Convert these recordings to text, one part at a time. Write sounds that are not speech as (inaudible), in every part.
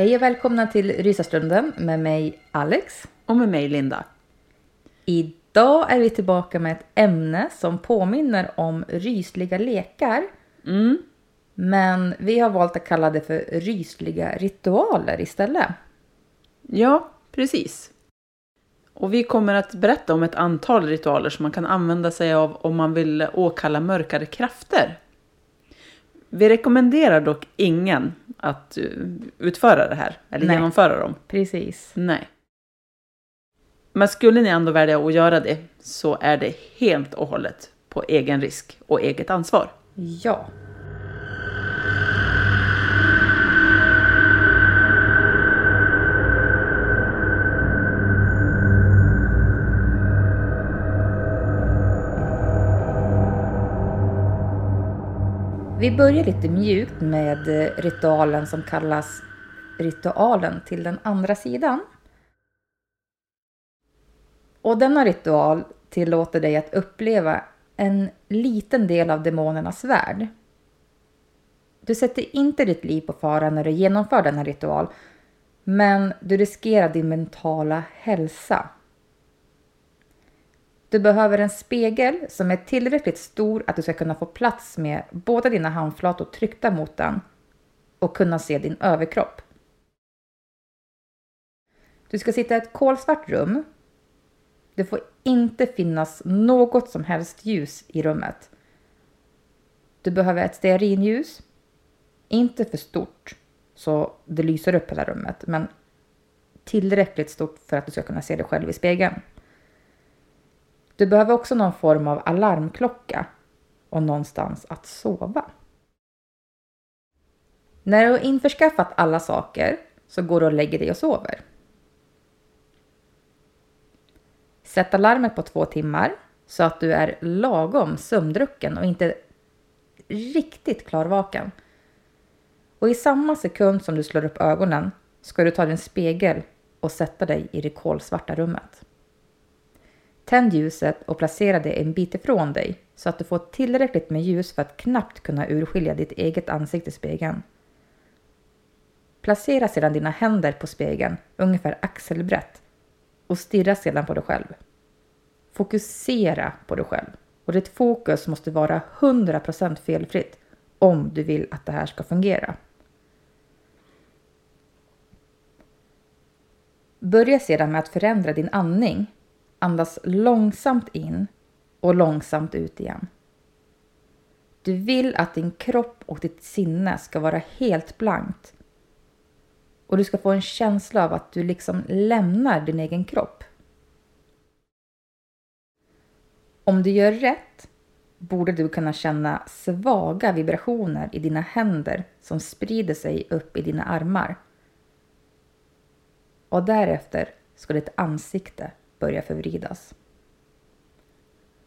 Hej och välkomna till Rysarstunden med mig Alex. Och med mig Linda. Idag är vi tillbaka med ett ämne som påminner om rysliga lekar. Men vi har valt att kalla det för rysliga ritualer istället. Ja, precis. Och vi kommer att berätta om ett antal ritualer som man kan använda sig av om man vill åkalla mörkare krafter. Vi rekommenderar dock ingen att uh, utföra det här, eller Nej. genomföra dem. Precis. Nej. Men skulle ni ändå välja att göra det så är det helt och hållet på egen risk och eget ansvar. Ja. Vi börjar lite mjukt med eh, ritualen som kallas ritualen till den andra sidan. Och denna ritual tillåter dig att uppleva en liten del av demonernas värld. Du sätter inte ditt liv på fara när du genomför denna ritual, men du riskerar din mentala hälsa. Du behöver en spegel som är tillräckligt stor att du ska kunna få plats med båda dina handflator tryckta mot den och kunna se din överkropp. Du ska sitta i ett kolsvart rum. Det får inte finnas något som helst ljus i rummet. Du behöver ett stearinljus. Inte för stort så det lyser upp hela rummet, men tillräckligt stort för att du ska kunna se dig själv i spegeln. Du behöver också någon form av alarmklocka och någonstans att sova. När du har införskaffat alla saker så går du och lägger dig och sover. Sätt alarmet på två timmar så att du är lagom sömndrucken och inte riktigt klarvaken. Och i samma sekund som du slår upp ögonen ska du ta din spegel och sätta dig i det kolsvarta rummet. Tänd ljuset och placera det en bit ifrån dig så att du får tillräckligt med ljus för att knappt kunna urskilja ditt eget ansikte i spegeln. Placera sedan dina händer på spegeln ungefär axelbrett och stirra sedan på dig själv. Fokusera på dig själv och ditt fokus måste vara 100% felfritt om du vill att det här ska fungera. Börja sedan med att förändra din andning. Andas långsamt in och långsamt ut igen. Du vill att din kropp och ditt sinne ska vara helt blankt. Och du ska få en känsla av att du liksom lämnar din egen kropp. Om du gör rätt borde du kunna känna svaga vibrationer i dina händer som sprider sig upp i dina armar. Och därefter ska ditt ansikte börjar förvridas.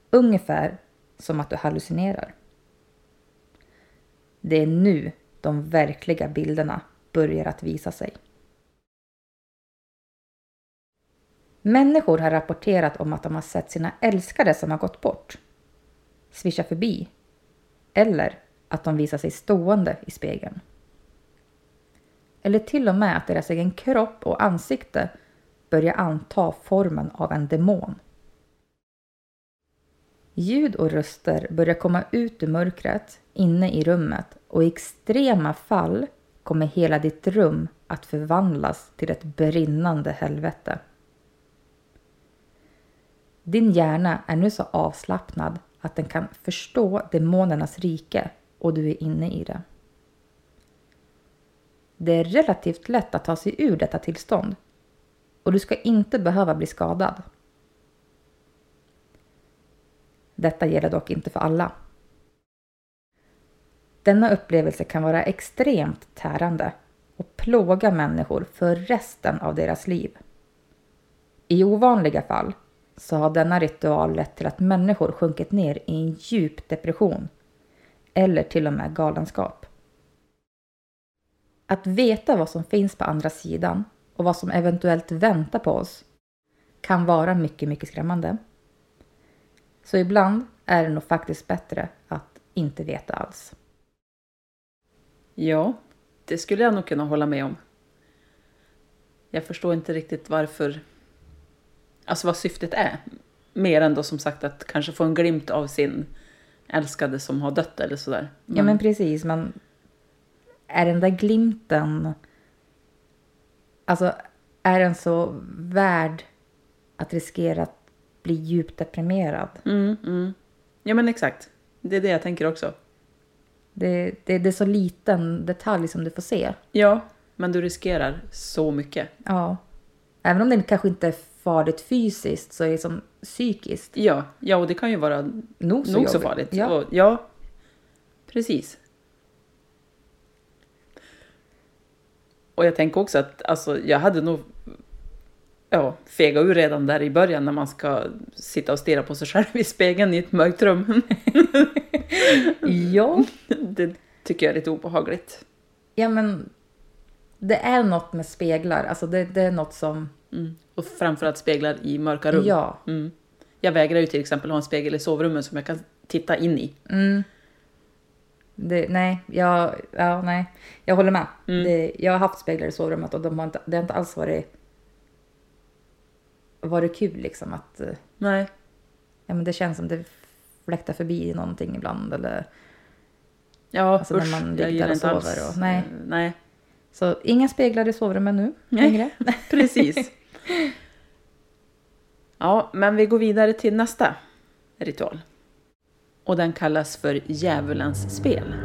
Ungefär som att du hallucinerar. Det är nu de verkliga bilderna börjar att visa sig. Människor har rapporterat om att de har sett sina älskade som har gått bort, svischa förbi eller att de visar sig stående i spegeln. Eller till och med att deras egen kropp och ansikte börja anta formen av en demon. Ljud och röster börjar komma ut ur mörkret inne i rummet och i extrema fall kommer hela ditt rum att förvandlas till ett brinnande helvete. Din hjärna är nu så avslappnad att den kan förstå demonernas rike och du är inne i det. Det är relativt lätt att ta sig ur detta tillstånd och du ska inte behöva bli skadad. Detta gäller dock inte för alla. Denna upplevelse kan vara extremt tärande och plåga människor för resten av deras liv. I ovanliga fall så har denna ritual lett till att människor sjunkit ner i en djup depression eller till och med galenskap. Att veta vad som finns på andra sidan och vad som eventuellt väntar på oss kan vara mycket, mycket skrämmande. Så ibland är det nog faktiskt bättre att inte veta alls. Ja, det skulle jag nog kunna hålla med om. Jag förstår inte riktigt varför, alltså vad syftet är. Mer än då som sagt att kanske få en glimt av sin älskade som har dött eller sådär. Ja men precis, men är den där glimten, alltså är den så värd att riskera att bli djupt deprimerad? Mm, mm. Ja men exakt, det är det jag tänker också. Det, det, det är så liten detalj som du får se. Ja, men du riskerar så mycket. Ja. Även om det kanske inte är farligt fysiskt så är det som psykiskt. Ja, ja och det kan ju vara Nog så, nog så farligt. Ja. Och, ja, precis. Och jag tänker också att alltså, jag hade nog ja, fega ur redan där i början när man ska sitta och stirra på sig själv i spegeln i ett mörkt rum. (laughs) ja. det tycker jag är lite obehagligt. ja, men det är något med speglar. Alltså det, det är något som... Mm. Och framförallt speglar i mörka rum. Ja. Mm. Jag vägrar ju till exempel ha en spegel i sovrummet som jag kan titta in i. Mm. Det, nej, jag, ja, nej, jag håller med. Mm. Det, jag har haft speglar i sovrummet och de har inte, det har inte alls varit, varit kul liksom att eh, Nej. ja, men det känns som det fläktar förbi någonting ibland. Eller, Ja, Alltså när usch, man jag gillar och inte alls. sover och- nej. eh, Nej, så inga speglar i sovrummet nu längre. (laughs) precis. (laughs) ja, men vi går vidare till nästa ritual. Och den kallas för djävulens spel.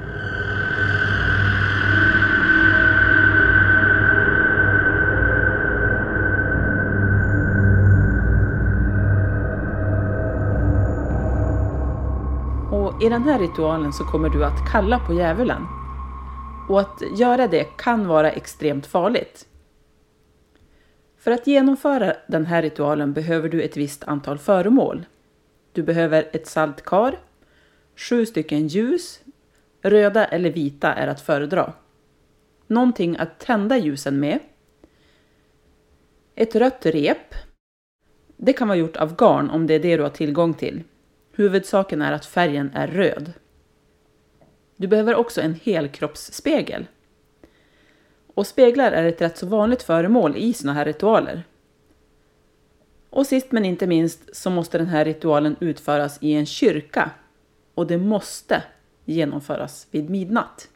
Och i den här ritualen så kommer du att kalla på djävulen. Och att göra det kan vara extremt farligt. För att genomföra den här ritualen behöver du ett visst antal föremål. Du behöver ett saltkar, sju stycken ljus, röda eller vita är att föredra. Någonting att tända ljusen med. Ett rött rep. Det kan vara gjort av garn om det är det du har tillgång till. Huvudsaken är att färgen är röd. Du behöver också en helkroppsspegel. Och speglar är ett rätt så vanligt föremål i såna här ritualer. Och sist men inte minst så måste den här ritualen utföras i en kyrka. Och det måste genomföras vid midnatt.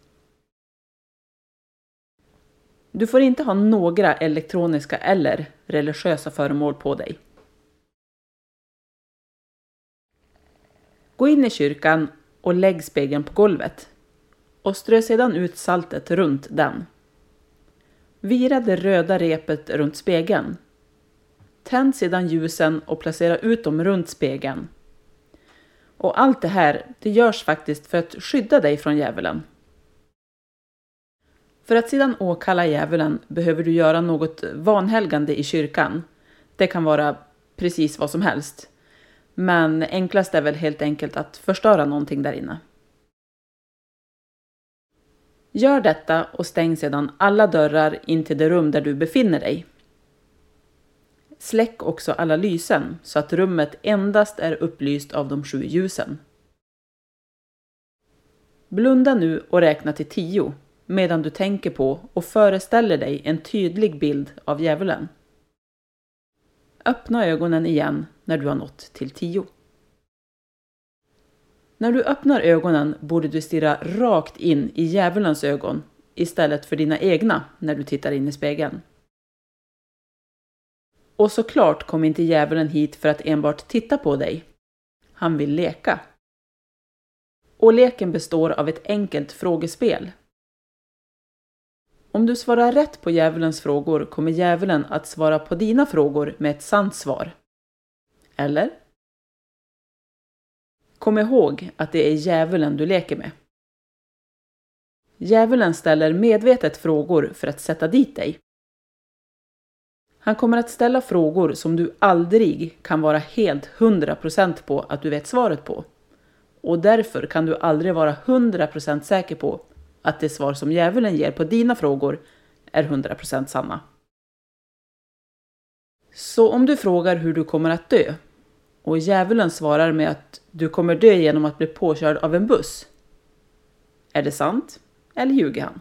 Du får inte ha några elektroniska eller religiösa föremål på dig. Gå in i kyrkan och lägg spegeln på golvet och strö sedan ut saltet runt den. Vira det röda repet runt spegeln. Tänd sedan ljusen och placera ut dem runt spegeln. Och allt det här, det görs faktiskt för att skydda dig från djävulen. För att sedan åkalla djävulen behöver du göra något vanhelgande i kyrkan. Det kan vara precis vad som helst. Men enklast är väl helt enkelt att förstöra någonting där inne. Gör detta och stäng sedan alla dörrar in till det rum där du befinner dig. Släck också alla lysen så att rummet endast är upplyst av de sju ljusen. Blunda nu och räkna till tio medan du tänker på och föreställer dig en tydlig bild av djävulen. Öppna ögonen igen när du har nått till tio. När du öppnar ögonen borde du stirra rakt in i djävulens ögon istället för dina egna när du tittar in i spegeln. Och såklart kom inte djävulen hit för att enbart titta på dig. Han vill leka. Och leken består av ett enkelt frågespel. Om du svarar rätt på djävulens frågor kommer djävulen att svara på dina frågor med ett sant svar. Eller? Kom ihåg att det är djävulen du leker med. Djävulen ställer medvetet frågor för att sätta dit dig. Han kommer att ställa frågor som du aldrig kan vara helt 100% på att du vet svaret på. Och därför kan du aldrig vara 100% säker på att det svar som djävulen ger på dina frågor är 100% sanna. Så om du frågar hur du kommer att dö och djävulen svarar med att du kommer dö genom att bli påkörd av en buss. Är det sant? Eller ljuger han?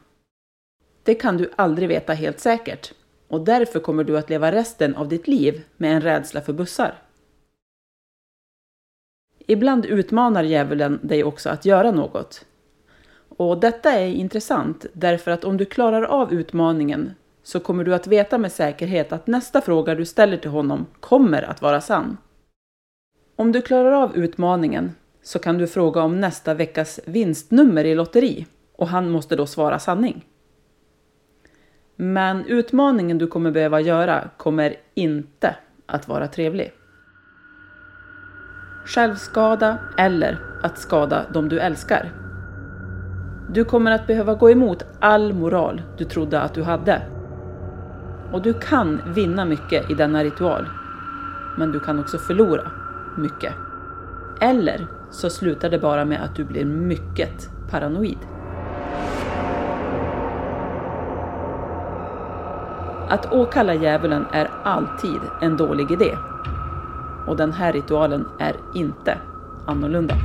Det kan du aldrig veta helt säkert och därför kommer du att leva resten av ditt liv med en rädsla för bussar. Ibland utmanar djävulen dig också att göra något. Och detta är intressant därför att om du klarar av utmaningen så kommer du att veta med säkerhet att nästa fråga du ställer till honom kommer att vara sann. Om du klarar av utmaningen så kan du fråga om nästa veckas vinstnummer i lotteri och han måste då svara sanning. Men utmaningen du kommer behöva göra kommer inte att vara trevlig. Självskada eller att skada de du älskar. Du kommer att behöva gå emot all moral du trodde att du hade. Och du kan vinna mycket i denna ritual. Men du kan också förlora mycket. Eller så slutar det bara med att du blir mycket paranoid. Att åkalla djävulen är alltid en dålig idé. Och den här ritualen är inte annorlunda.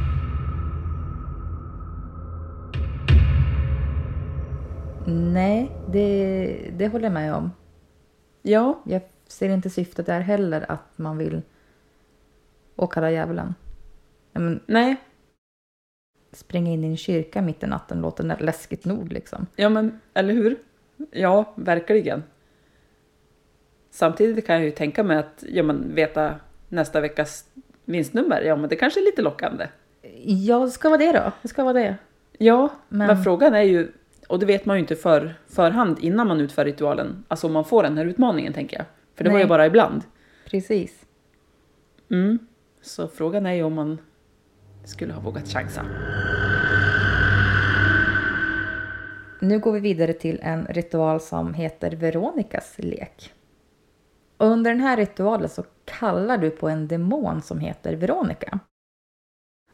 Nej, det, det håller jag med om. Ja, Jag ser inte syftet där heller att man vill åkalla djävulen. Men nej, springa in i en kyrka mitt i natten låter läskigt nog liksom. ja men eller hur? Ja, verkligen. Samtidigt kan jag ju tänka mig att ja, men, veta nästa veckas vinstnummer, ja men det kanske är lite lockande. Ja, det ska vara det då. Det ska vara det. Ja, men, Men- frågan är ju, och det vet man ju inte för förhand innan man utför ritualen, alltså om man får den här utmaningen tänker jag. För det var ju Nej. bara ibland. Precis. Mm. Så frågan är ju om man skulle ha vågat chansa. Nu går vi vidare till en ritual som heter Veronikas lek. Och under den här ritualen så kallar du på en demon som heter Veronica.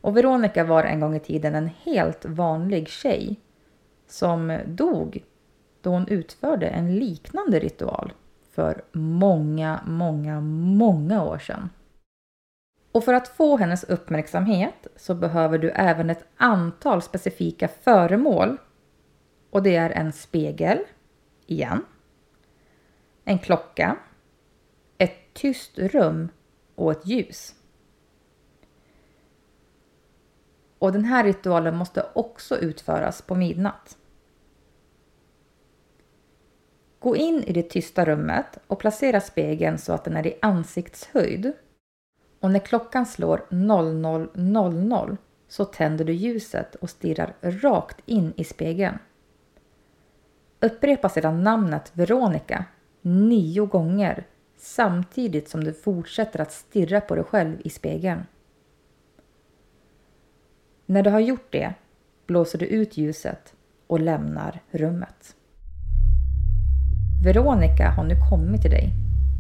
Och Veronica var en gång i tiden en helt vanlig tjej som dog då hon utförde en liknande ritual för många, många, många år sedan. Och för att få hennes uppmärksamhet så behöver du även ett antal specifika föremål och det är en spegel, igen. En klocka. Ett tyst rum och ett ljus. Och den här ritualen måste också utföras på midnatt. Gå in i det tysta rummet och placera spegeln så att den är i ansiktshöjd. Och när klockan slår 00.00 så tänder du ljuset och stirrar rakt in i spegeln. Upprepa sedan namnet Veronica nio gånger samtidigt som du fortsätter att stirra på dig själv i spegeln. När du har gjort det blåser du ut ljuset och lämnar rummet. Veronica har nu kommit till dig.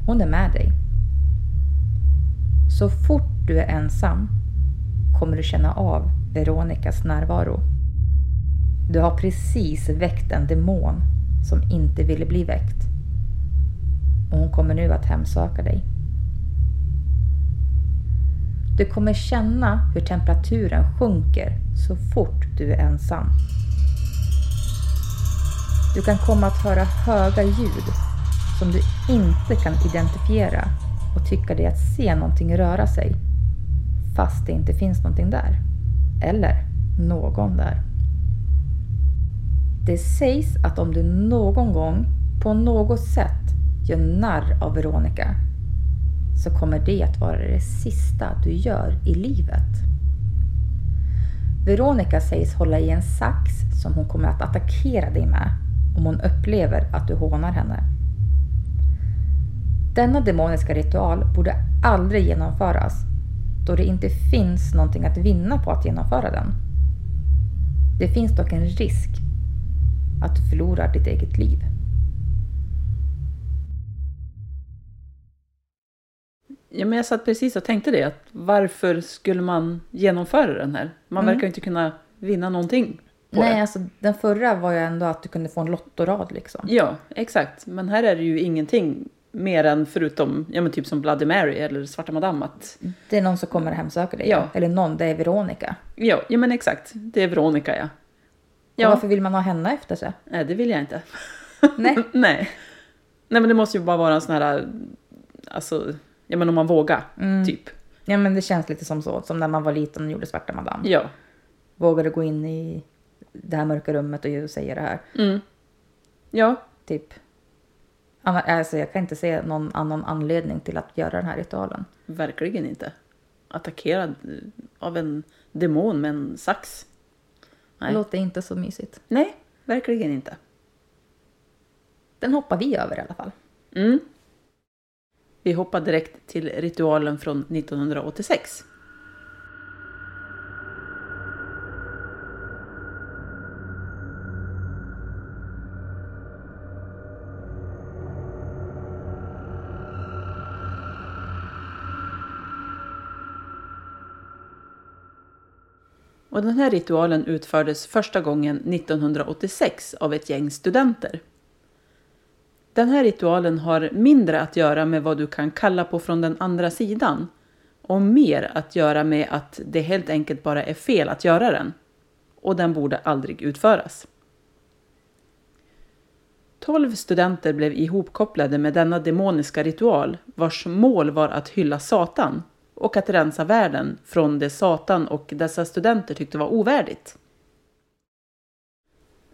Hon är med dig. Så fort du är ensam kommer du känna av Veronicas närvaro. Du har precis väckt en demon som inte ville bli väckt. Och hon kommer nu att hemsöka dig. Du kommer känna hur temperaturen sjunker så fort du är ensam. Du kan komma att höra höga ljud som du inte kan identifiera och tycka dig att se någonting röra sig fast det inte finns någonting där. Eller någon där. Det sägs att om du någon gång på något sätt gör narr av Veronica så kommer det att vara det sista du gör i livet. Veronica sägs hålla i en sax som hon kommer att attackera dig med om hon upplever att du hånar henne. Denna demoniska ritual borde aldrig genomföras då det inte finns någonting att vinna på att genomföra den. Det finns dock en risk att du förlorar ditt eget liv. Ja, men jag satt precis och tänkte det, att varför skulle man genomföra den här? Man Mm. verkar inte kunna vinna någonting på Nej, det. alltså den förra var ju ändå att du kunde få en lottorad liksom. Ja, exakt. Men här är det ju ingenting mer än förutom, ja men typ som Bloody Mary eller Svarta Madame att, Det är någon som kommer hemsöka dig. Ja. Eller någon, det är Veronica. ja, ja men exakt, det är Veronica ja. Och Ja, varför vill man ha henne efter sig? nej det vill jag inte. Nej. (laughs) nej. Nej men det måste ju bara vara en sån här, alltså, ja men om man vågar, Mm. typ. Ja men det känns lite som så, som när man var liten och gjorde Svarta Madame. Ja. Vågade gå in i det här mörka rummet och säga det här. Mm. Ja, Typ. Alltså jag kan inte se någon annan anledning till att göra den här ritualen. verkligen inte. Attackerad av en demon med en sax. Det Nej. låter inte så mysigt. Nej, verkligen inte. Den hoppar vi över i alla fall. Mm. Vi hoppar direkt till ritualen från 1986. Och den här ritualen utfördes första gången 1986 av ett gäng studenter. Den här ritualen har mindre att göra med vad du kan kalla på från den andra sidan och mer att göra med att det helt enkelt bara är fel att göra den. Och den borde aldrig utföras. 12 studenter blev ihopkopplade med denna demoniska ritual vars mål var att hylla Satan och att rensa världen från det Satan och dessa studenter tyckte var ovärdigt.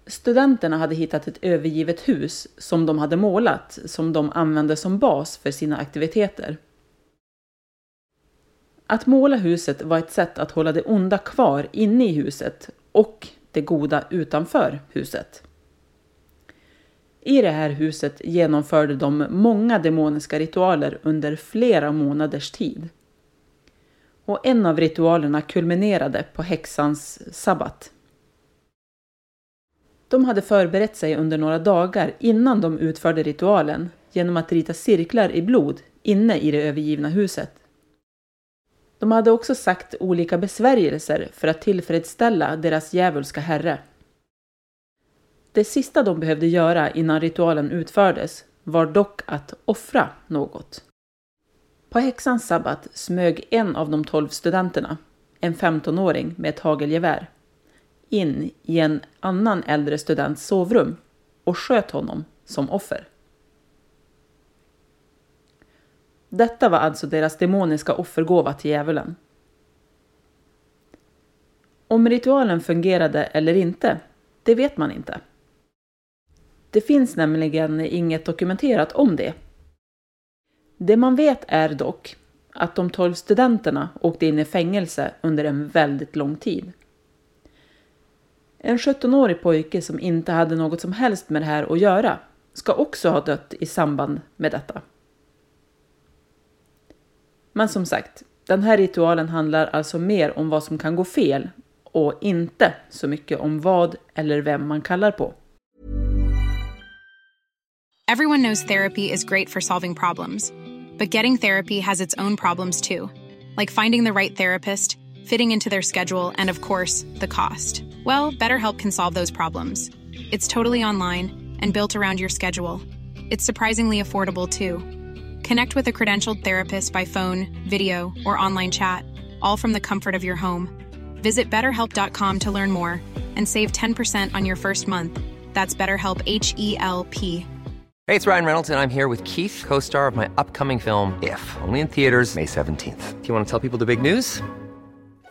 Studenterna hade hittat ett övergivet hus som de hade målat som de använde som bas för sina aktiviteter. Att måla huset var ett sätt att hålla det onda kvar inne i huset och det goda utanför huset. I det här huset genomförde de många demoniska ritualer under flera månaders tid. Och en av ritualerna kulminerade på häxans sabbat. De hade förberett sig under några dagar innan de utförde ritualen genom att rita cirklar i blod inne i det övergivna huset. De hade också sagt olika besvärjelser för att tillfredsställa deras djävulska herre. Det sista de behövde göra innan ritualen utfördes var dock att offra något. På häxans sabbat smög en av de tolv studenterna, en 15-åring med ett hagelgevär, in i en annan äldre students sovrum och sköt honom som offer. Detta var alltså deras demoniska offergåva till djävulen. Om ritualen fungerade eller inte, det vet man inte. Det finns nämligen inget dokumenterat om det. Det man vet är dock att de 12 studenterna åkte in i fängelse under en väldigt lång tid. En 17-årig pojke som inte hade något som helst med det här att göra ska också ha dött i samband med detta. Men som sagt, den här ritualen handlar alltså mer om vad som kan gå fel och inte så mycket om vad eller vem man kallar på. Everyone knows therapy is great for solving problems, but getting therapy has its own problems too, like finding the right therapist, fitting into their schedule, and of course, the cost. Well, BetterHelp can solve those problems. It's totally online and built around your schedule. It's surprisingly affordable too. Connect with a credentialed therapist by phone, video, or online chat, all from the comfort of your home. Visit betterhelp.com to learn more and save 10% on your first month. That's BetterHelp H E L P. Hey, it's Ryan Reynolds, and I'm here with Keith, co star of my upcoming film, If, only in theaters, May 17th. Do you want to tell people the big news?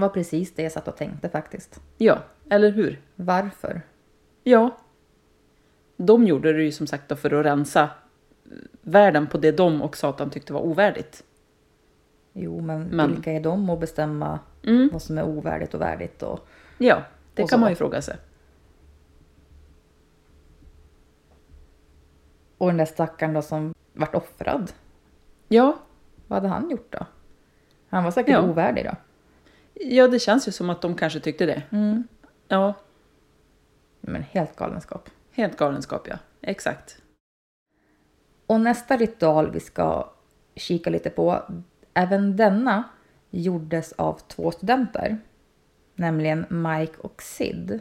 Var precis det jag satt och tänkte faktiskt. Ja, eller hur? Varför? Ja. De gjorde det ju som sagt då för att rensa världen på det de och Satan tyckte var ovärdigt. Jo, men, Men- vilka är de att bestämma Mm. vad som är ovärdigt och värdigt? Och... Ja, det Och kan så. man ju fråga sig. och den där stackaren då som vart offrad. Ja, Vad hade han gjort då? Han var säkert Ja. ovärdig då. Ja, det känns ju som att de kanske tyckte det. Mm. Ja, Men helt galenskap. helt galenskap ja. Exakt. Och nästa ritual vi ska kika lite på, även denna gjordes av två studenter. Nämligen Mike och Sid.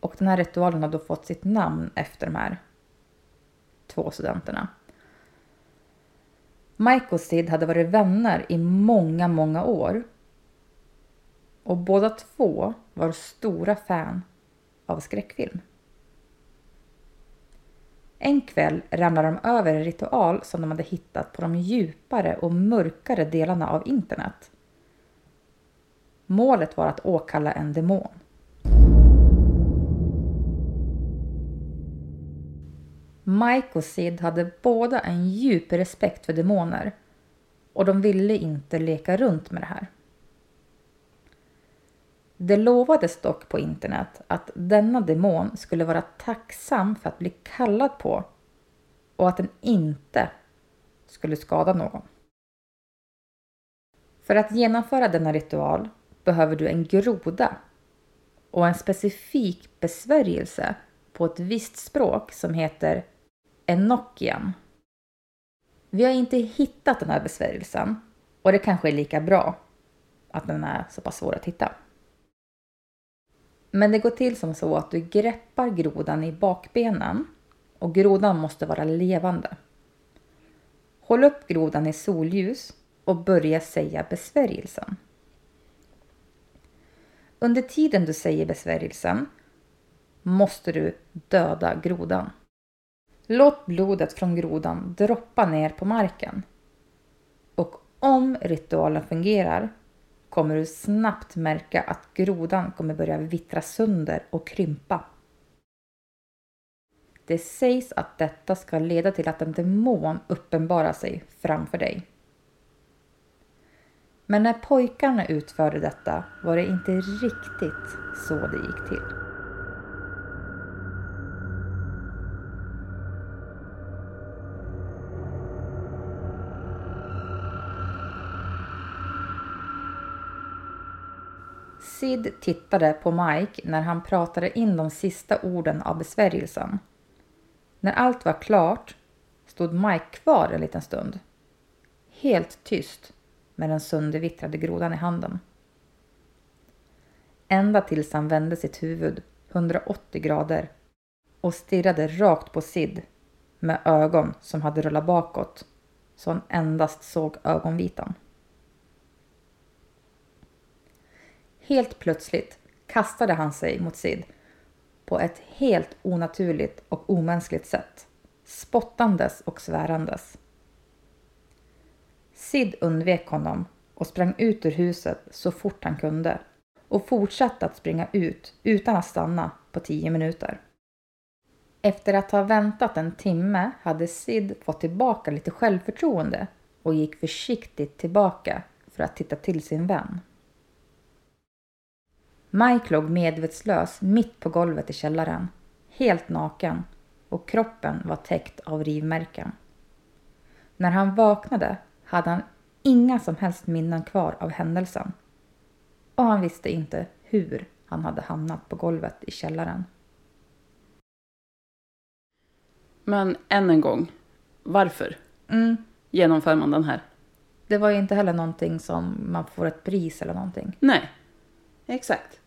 Och den här ritualen har då fått sitt namn efter de här två studenterna. Mike och Sid hade varit vänner i många, många år. Och båda två var stora fan av skräckfilm. En kväll ramlade de över en ritual som de hade hittat på de djupare och mörkare delarna av internet. Målet var att åkalla en demon. Mike och Sid hade båda en djup respekt för demoner och de ville inte leka runt med det här. Det lovades dock på internet att denna demon skulle vara tacksam för att bli kallad på och att den inte skulle skada någon. För att genomföra denna ritual behöver du en groda och en specifik besvärjelse på ett visst språk som heter Enokian. Vi har inte hittat den här besvärjelsen och det kanske är lika bra att den är så pass svår att hitta. Men det går till som så att du greppar grodan i bakbenen och grodan måste vara levande. Håll upp grodan i solljus och börja säga besvärjelsen. Under tiden du säger besvärjelsen måste du döda grodan. Låt blodet från grodan droppa ner på marken. Och om ritualen fungerar kommer du snabbt märka att grodan kommer börja vittra sönder och krympa. Det sägs att detta ska leda till att en demon uppenbarar sig framför dig. Men när pojkarna utförde detta var det inte riktigt så det gick till. Sid tittade på Mike när han pratade in de sista orden av besvärjelsen. När allt var klart stod Mike kvar en liten stund. Helt tyst med den söndervittrade grodan i handen. Ända tills han vände sitt huvud 180 grader och stirrade rakt på Sid med ögon som hade rullat bakåt så han endast såg ögonvitan. Helt plötsligt kastade han sig mot Sid på ett helt onaturligt och omänskligt sätt, spottandes och svärandes. Sid undvek honom och sprang ut ur huset så fort han kunde och fortsatte att springa ut utan att stanna på tio minuter. Efter att ha väntat en timme hade Sid fått tillbaka lite självförtroende och gick försiktigt tillbaka för att titta till sin vän. Mike låg medvetslös mitt på golvet i källaren, helt naken och kroppen var täckt av rivmärken. När han vaknade hade han inga som helst minnen kvar av händelsen och han visste inte hur han hade hamnat på golvet i källaren. Men än en gång, varför Mm, genomför man den här? det var ju inte heller någonting som man får ett pris eller någonting. Nej, exakt.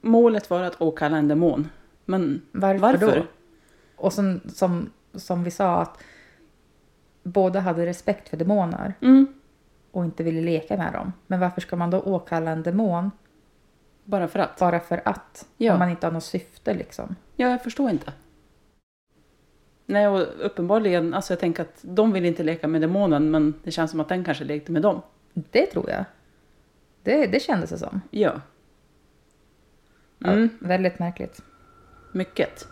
Målet var att åkalla en demon. Men Varför, varför? då? Och som, som, som vi sa att båda hade respekt för demoner Mm, och inte ville leka med dem. Men varför ska man då åkalla en demon bara för att. bara för att? Ja. Om man inte har något syfte liksom. Ja, jag förstår inte. Nej, och uppenbarligen, alltså jag tänker att de vill inte leka med demonen, men det känns som att den kanske lekte med dem. Det tror jag. Det, det kändes det som. Ja. Ja, Mm, väldigt märkligt. mycket.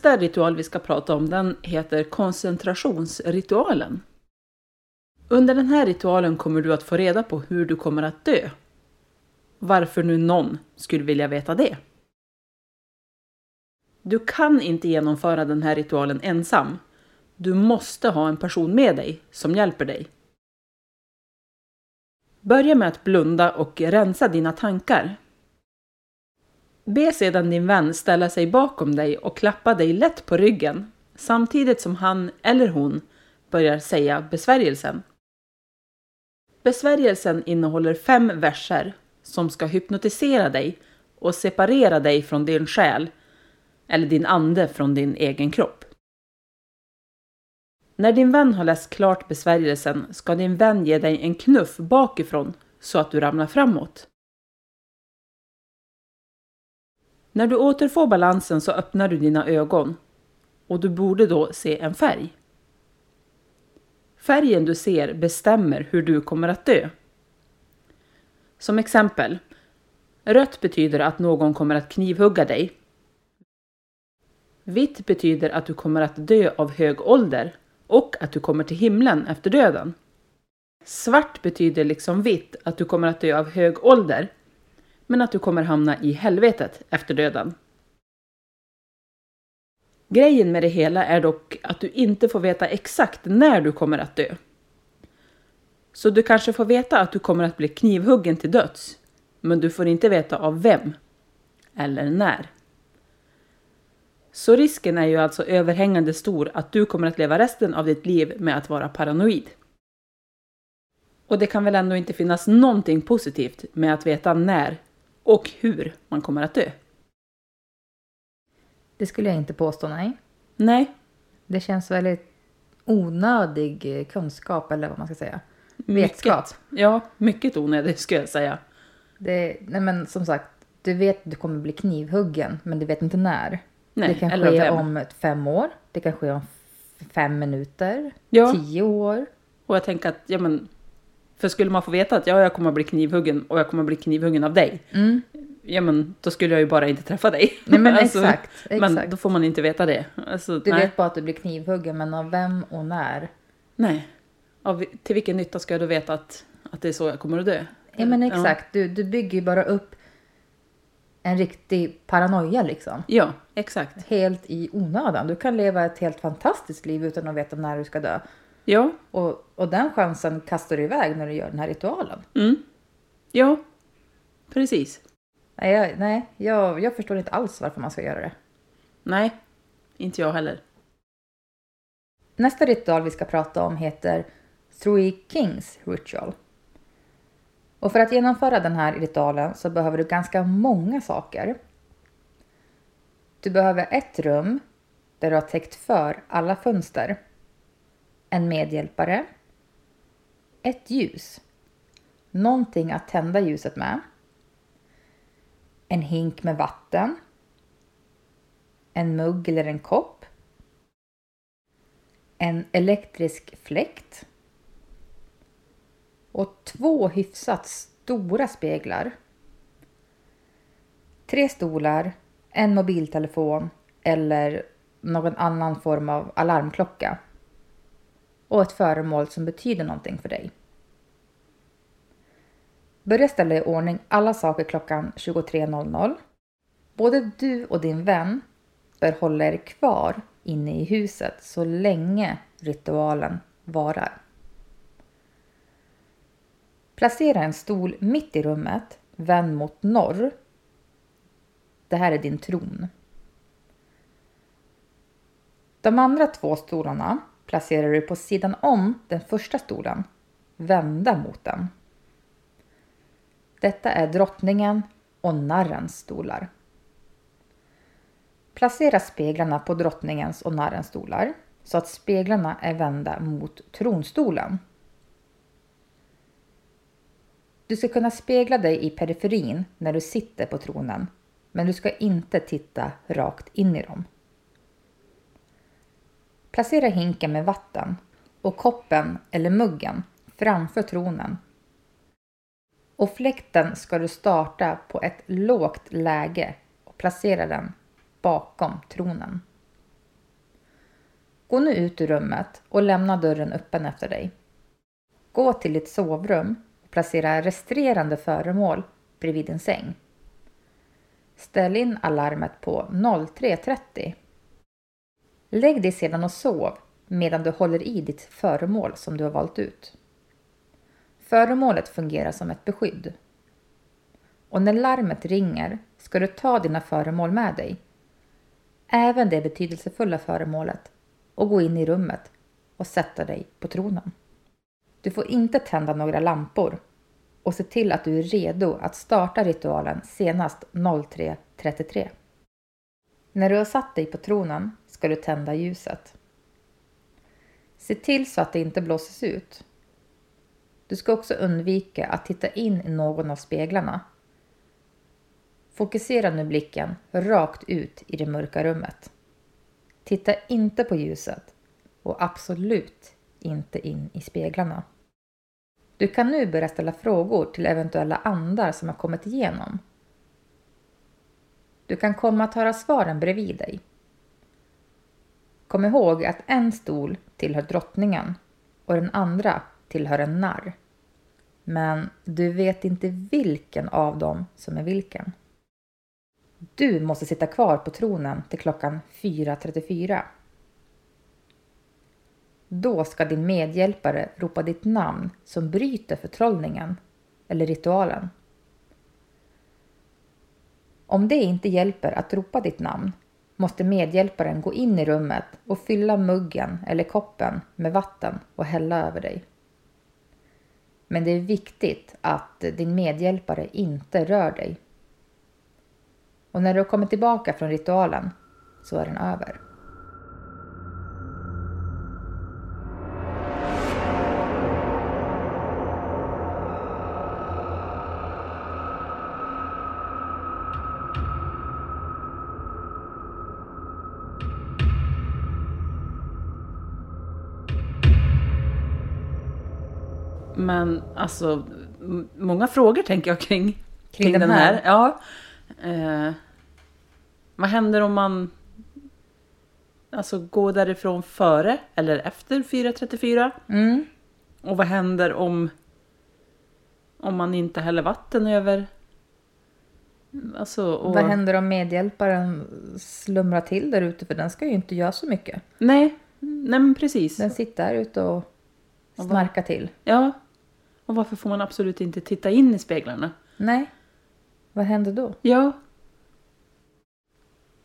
Nästa ritual vi ska prata om den heter koncentrationsritualen. Under den här ritualen kommer du att få reda på hur du kommer att dö. Varför nu någon skulle vilja veta det? Du kan inte genomföra den här ritualen ensam. Du måste ha en person med dig som hjälper dig. Börja med att blunda och rensa dina tankar. Be sedan din vän ställa sig bakom dig och klappa dig lätt på ryggen samtidigt som han eller hon börjar säga besvärjelsen. Besvärjelsen innehåller fem verser som ska hypnotisera dig och separera dig från din själ eller din ande från din egen kropp. När din vän har läst klart besvärjelsen ska din vän ge dig en knuff bakifrån så att du ramlar framåt. När du återfår balansen så öppnar du dina ögon och du borde då se en färg. Färgen du ser bestämmer hur du kommer att dö. Som exempel, rött betyder att någon kommer att knivhugga dig. Vitt betyder att du kommer att dö av hög ålder och att du kommer till himlen efter döden. Svart betyder liksom vitt att du kommer att dö av hög ålder men att du kommer hamna i helvetet efter döden. Grejen med det hela är dock att du inte får veta exakt när du kommer att dö. Så du kanske får veta att du kommer att bli knivhuggen till döds, men du får inte veta av vem eller när. Så risken är ju alltså överhängande stor att du kommer att leva resten av ditt liv med att vara paranoid. Och det kan väl ändå inte finnas någonting positivt med att veta när och hur man kommer att dö? Det skulle jag inte påstå, nej. Nej, Det känns väldigt onödig eh, kunskap eller vad man ska säga. Vetskap. mycket. Ja, mycket onödigt skulle jag säga. Det, nej men som sagt, du vet att du kommer bli knivhuggen, men du vet inte när. Nej, det kan ske vem. om fem år, det kan ske om fem minuter, Ja. tio år. Och jag tänker att, ja men, för skulle man få veta att ja, jag kommer att bli knivhuggen och jag kommer att bli knivhuggen av dig, Mm. ja men då skulle jag ju bara inte träffa dig. Nej men (laughs) Alltså, exakt, Men exakt. då får man inte veta det. Alltså, Du nej. vet bara att du blir knivhuggen, men av vem och när? nej. Av, till vilken nytta ska jag då veta att, att det är så jag kommer att dö? Ja men exakt, du, du bygger ju bara upp en riktig paranoia liksom. Ja, exakt. Helt i onödan. Du kan leva ett helt fantastiskt liv utan att veta när du ska dö. Ja, Och, och den chansen kastar du iväg när du gör den här ritualen. mm. ja, precis. Nej, jag, nej jag, jag förstår inte alls varför man ska göra det. Nej, inte jag heller. Nästa ritual vi ska prata om heter Three Kings Ritual. Och för att genomföra den här ritualen så behöver du ganska många saker. Du behöver ett rum där du har täckt för alla fönster. En medhjälpare. Ett ljus. Någonting att tända ljuset med. En hink med vatten. En mugg eller en kopp. En elektrisk fläkt. Och två hyfsat stora speglar. Tre stolar, en mobiltelefon eller någon annan form av alarmklocka. Och ett föremål som betyder någonting för dig. Börja ställa i ordning alla saker klockan 23.00. Både du och din vän bör hålla er kvar inne i huset så länge ritualen varar. Placera en stol mitt i rummet, vänd mot norr. Det här är din tron. De andra två stolarna placerar du på sidan om den första stolen, vända mot den. Detta är drottningen och narrens stolar. Placera speglarna på drottningens och narrens stolar så att speglarna är vända mot tronstolen. Du ska kunna spegla dig i periferin när du sitter på tronen, men du ska inte titta rakt in i dem. Placera hinken med vatten och koppen eller muggen framför tronen. Och fläkten ska du starta på ett lågt läge och placera den bakom tronen. Gå nu ut ur rummet och lämna dörren öppen efter dig. Gå till ditt sovrum och placera resterande föremål bredvid din säng. Ställ in alarmet på 03.30. Lägg dig sedan och sov medan du håller i ditt föremål som du har valt ut. Föremålet fungerar som ett beskydd. Och när larmet ringer ska du ta dina föremål med dig även det betydelsefulla föremålet och gå in i rummet och sätta dig på tronen. Du får inte tända några lampor och se till att du är redo att starta ritualen senast 03.33. När du har satt dig på tronen ska du tända ljuset. Se till så att det inte blåses ut. Du ska också undvika att titta in i någon av speglarna Fokusera nu blicken rakt ut i det mörka rummet. Titta inte på ljuset och absolut inte in i speglarna. Du kan nu börja ställa frågor till eventuella andar som har kommit igenom. Du kan komma att höra svaren bredvid dig. Kom ihåg att en stol tillhör drottningen och den andra tillhör en narr. Men du vet inte vilken av dem som är vilken. Du måste sitta kvar på tronen till klockan 4.34. Då ska din medhjälpare ropa ditt namn som bryter förtrollningen eller ritualen. Om det inte hjälper att ropa ditt namn måste medhjälparen gå in i rummet och fylla muggen eller koppen med vatten och hälla över dig. Men det är viktigt att din medhjälpare inte rör dig och när du har kommit tillbaka från ritualen så är den över. Men alltså, många frågor tänker jag kring, kring, Kring den här. här? Ja. Eh, vad händer om man alltså går därifrån före eller efter 4.34? Mm. Och vad händer om, om man inte häller vatten över? Alltså, och, Vad händer om medhjälparen slumrar till där ute? För den ska ju inte göra så mycket. Nej, nej men precis. Den sitter där ute och snarkar till. Ja. Och varför får man absolut inte titta in i speglarna? Nej, Vad händer då? Ja,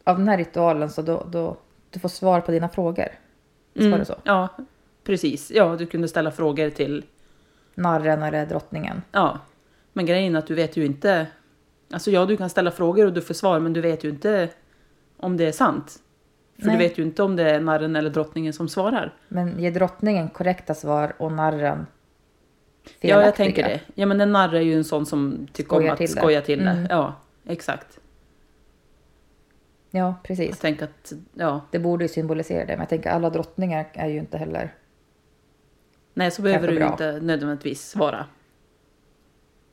Av den här ritualen så då, då du får svar på dina frågor. Visst var det så? Mm. Ja, precis. Ja, du kunde ställa frågor till... Narren eller drottningen. Ja, men grejen är att du vet ju inte... Alltså ja, du kan ställa frågor och du får svar, men du vet ju inte om det är sant. För Nej. du vet ju inte om det är narren eller drottningen som svarar. Men ger drottningen korrekta svar och narren Ja, felaktiga? jag tänker det. Ja, men en narr är ju en sån som tycker Skojar om att till skoja till det. Mm. Ja, exakt. Ja, Jag precis. tänker att, ja, Det borde ju symbolisera det. Men jag tänker alla drottningar är ju inte heller... nej så behöver du bra. inte nödvändigtvis svara.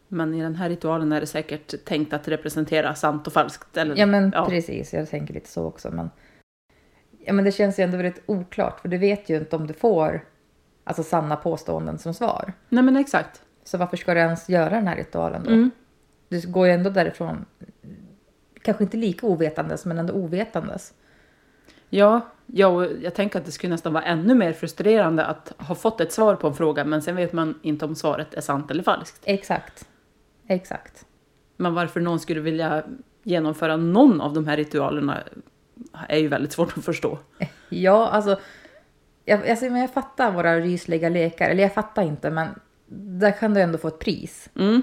Men i den här ritualen är det säkert tänkt att representera sant och falskt. Eller, Ja, men precis. Jag tänker lite så också. Men... Ja, men det känns ju ändå väldigt oklart. För du vet ju inte om du får alltså, sanna påståenden som svar. Nej, men exakt. Så varför ska du ens göra den här ritualen då? Mm. Du går ju ändå därifrån, kanske inte lika ovetandes, men ändå ovetandes. Ja, ja, och jag tänker att det skulle nästan vara ännu mer frustrerande att ha fått ett svar på en fråga, men sen vet man inte om svaret är sant eller falskt. Exakt. Exakt. Men varför någon skulle vilja genomföra någon av de här ritualerna är ju väldigt svårt att förstå. (laughs) Ja, alltså. Jag, alltså men jag fattar våra rysliga lekar. Eller jag fattar inte, men där kan du ändå få ett pris. Mm.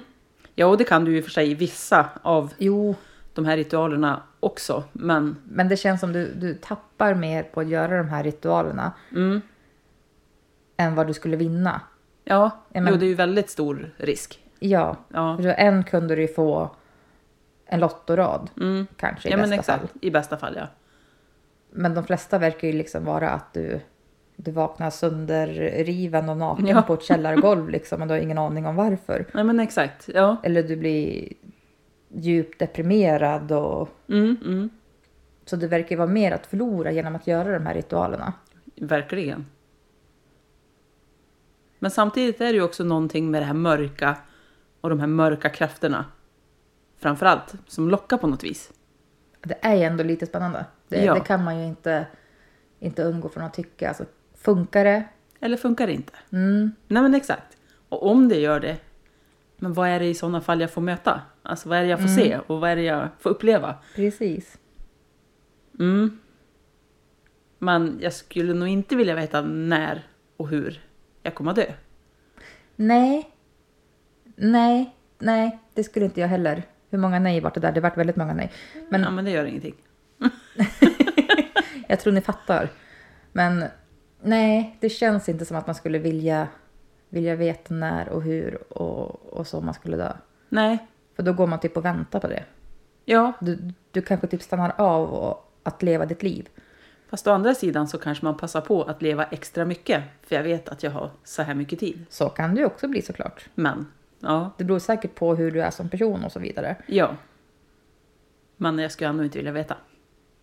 Ja, och det kan du ju för sig i vissa av Jo, de här ritualerna också, men men det känns som du, du tappar mer på att göra de här ritualerna mm, än vad du skulle vinna. ja, men- jo, det är ju väldigt stor risk. Ja, Ja, för en kunde du ju få en lottorad mm. kanske i ja men bästa exakt. fall. I bästa fall, ja. Men de flesta verkar ju liksom vara att du, du vaknar sönderriven och naken Ja. på ett källargolv liksom och du har ingen aning om varför. Nej, men exakt. Ja. Eller du blir djupt deprimerad och Mm, mm. så det verkar ju vara mer att förlora genom att göra de här ritualerna. Verkligen. Men samtidigt är det ju också någonting med det här mörka och de här mörka krafterna. Framförallt, som lockar på något vis. Det är ju ändå lite spännande. Det, Ja. det kan man ju inte, inte undgå från att tycka. Alltså, funkar det? Eller funkar det inte? Mm. Nej men exakt. Och om det gör det, men vad är det i sådana fall jag får möta? Alltså vad är det jag får se och vad är det jag får uppleva? Precis. Mm. Men jag skulle nog inte vilja veta när och hur jag kommer att dö. Nej. Nej. Nej, det skulle inte jag heller. Hur många nej vart det där? Det vart väldigt många nej. Men Ja men det gör ingenting. (laughs) jag tror ni fattar. Men nej, det känns inte som att man skulle vilja, vilja veta när och hur och, och så man skulle dö. Nej, För då går man typ och väntar på det. ja. Du, du kanske typ stannar av och, att leva ditt liv. Fast å andra sidan så kanske man passar på att leva extra mycket. För jag vet att jag har så här mycket tid. Så kan det ju också bli såklart. Men, ja, Det beror säkert på hur du är som person och så vidare. ja. Men jag skulle ändå inte vilja veta.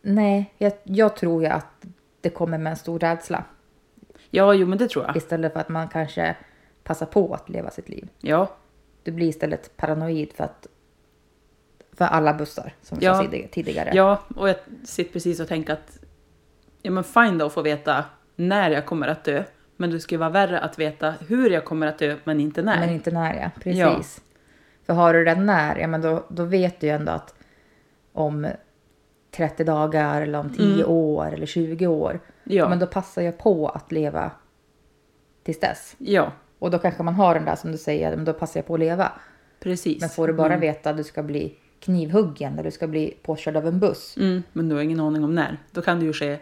Nej, jag, jag tror ju att det kommer med en stor rädsla. Ja, jo men det tror jag. Istället för att man kanske passar på att leva sitt liv. Ja, Du blir istället paranoid för att för alla bussar som vi Ja. sa tidig- tidigare. ja, och jag sitter precis och tänker att ja men fine då att få veta när jag kommer att dö. Men det skulle vara värre att veta hur jag kommer att dö, men inte när. Men inte när ja, precis. Ja. För har du den när, ja men då, då vet du ju ändå att om 30 dagar eller om 10 år eller 20 år. Mm. Ja. Men då passar jag på att leva tills dess. Ja, Och då kanske man har den där som du säger, men då passar jag på att leva. precis. Men får du bara veta att du ska bli knivhuggen eller du ska bli påkörd av en buss. Mm, men du har ingen aning om när. Då kan det ju ske,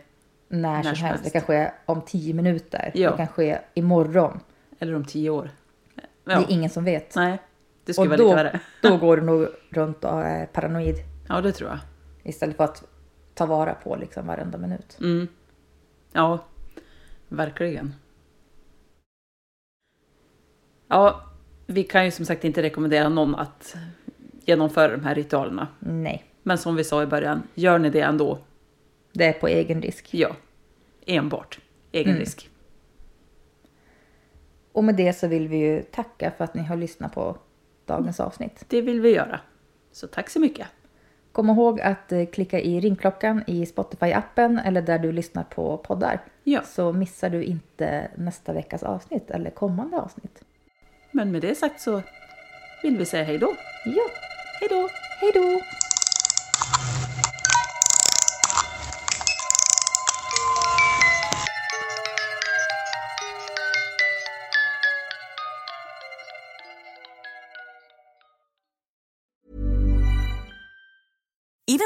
När, som som helst. Det helst. kan ske om 10 minuter. Ja. Det kan ske imorgon. eller om tio år. Det Ja, är ingen som vet. nej. Det skulle Och vara då, lite värre. då (laughs) går du nog runt och är paranoid. Ja, det tror jag. Istället för att ta vara på liksom varenda minut. Mm. Ja, verkligen. Ja, vi kan ju som sagt inte rekommendera någon att genomföra de här ritualerna. Nej, Men som vi sa i början, gör ni det ändå? det är på egen risk. Ja, enbart egen Mm. risk. Och med det så vill vi ju tacka för att ni har lyssnat på dagens avsnitt. Det vill vi göra. Så tack så mycket. Kom ihåg att eh, klicka i ringklockan i Spotify-appen eller där du lyssnar på poddar. Ja. Så missar du inte nästa veckas avsnitt eller kommande avsnitt. Men med det sagt så vill vi säga hej då. Ja, Hej då! hej Hej då!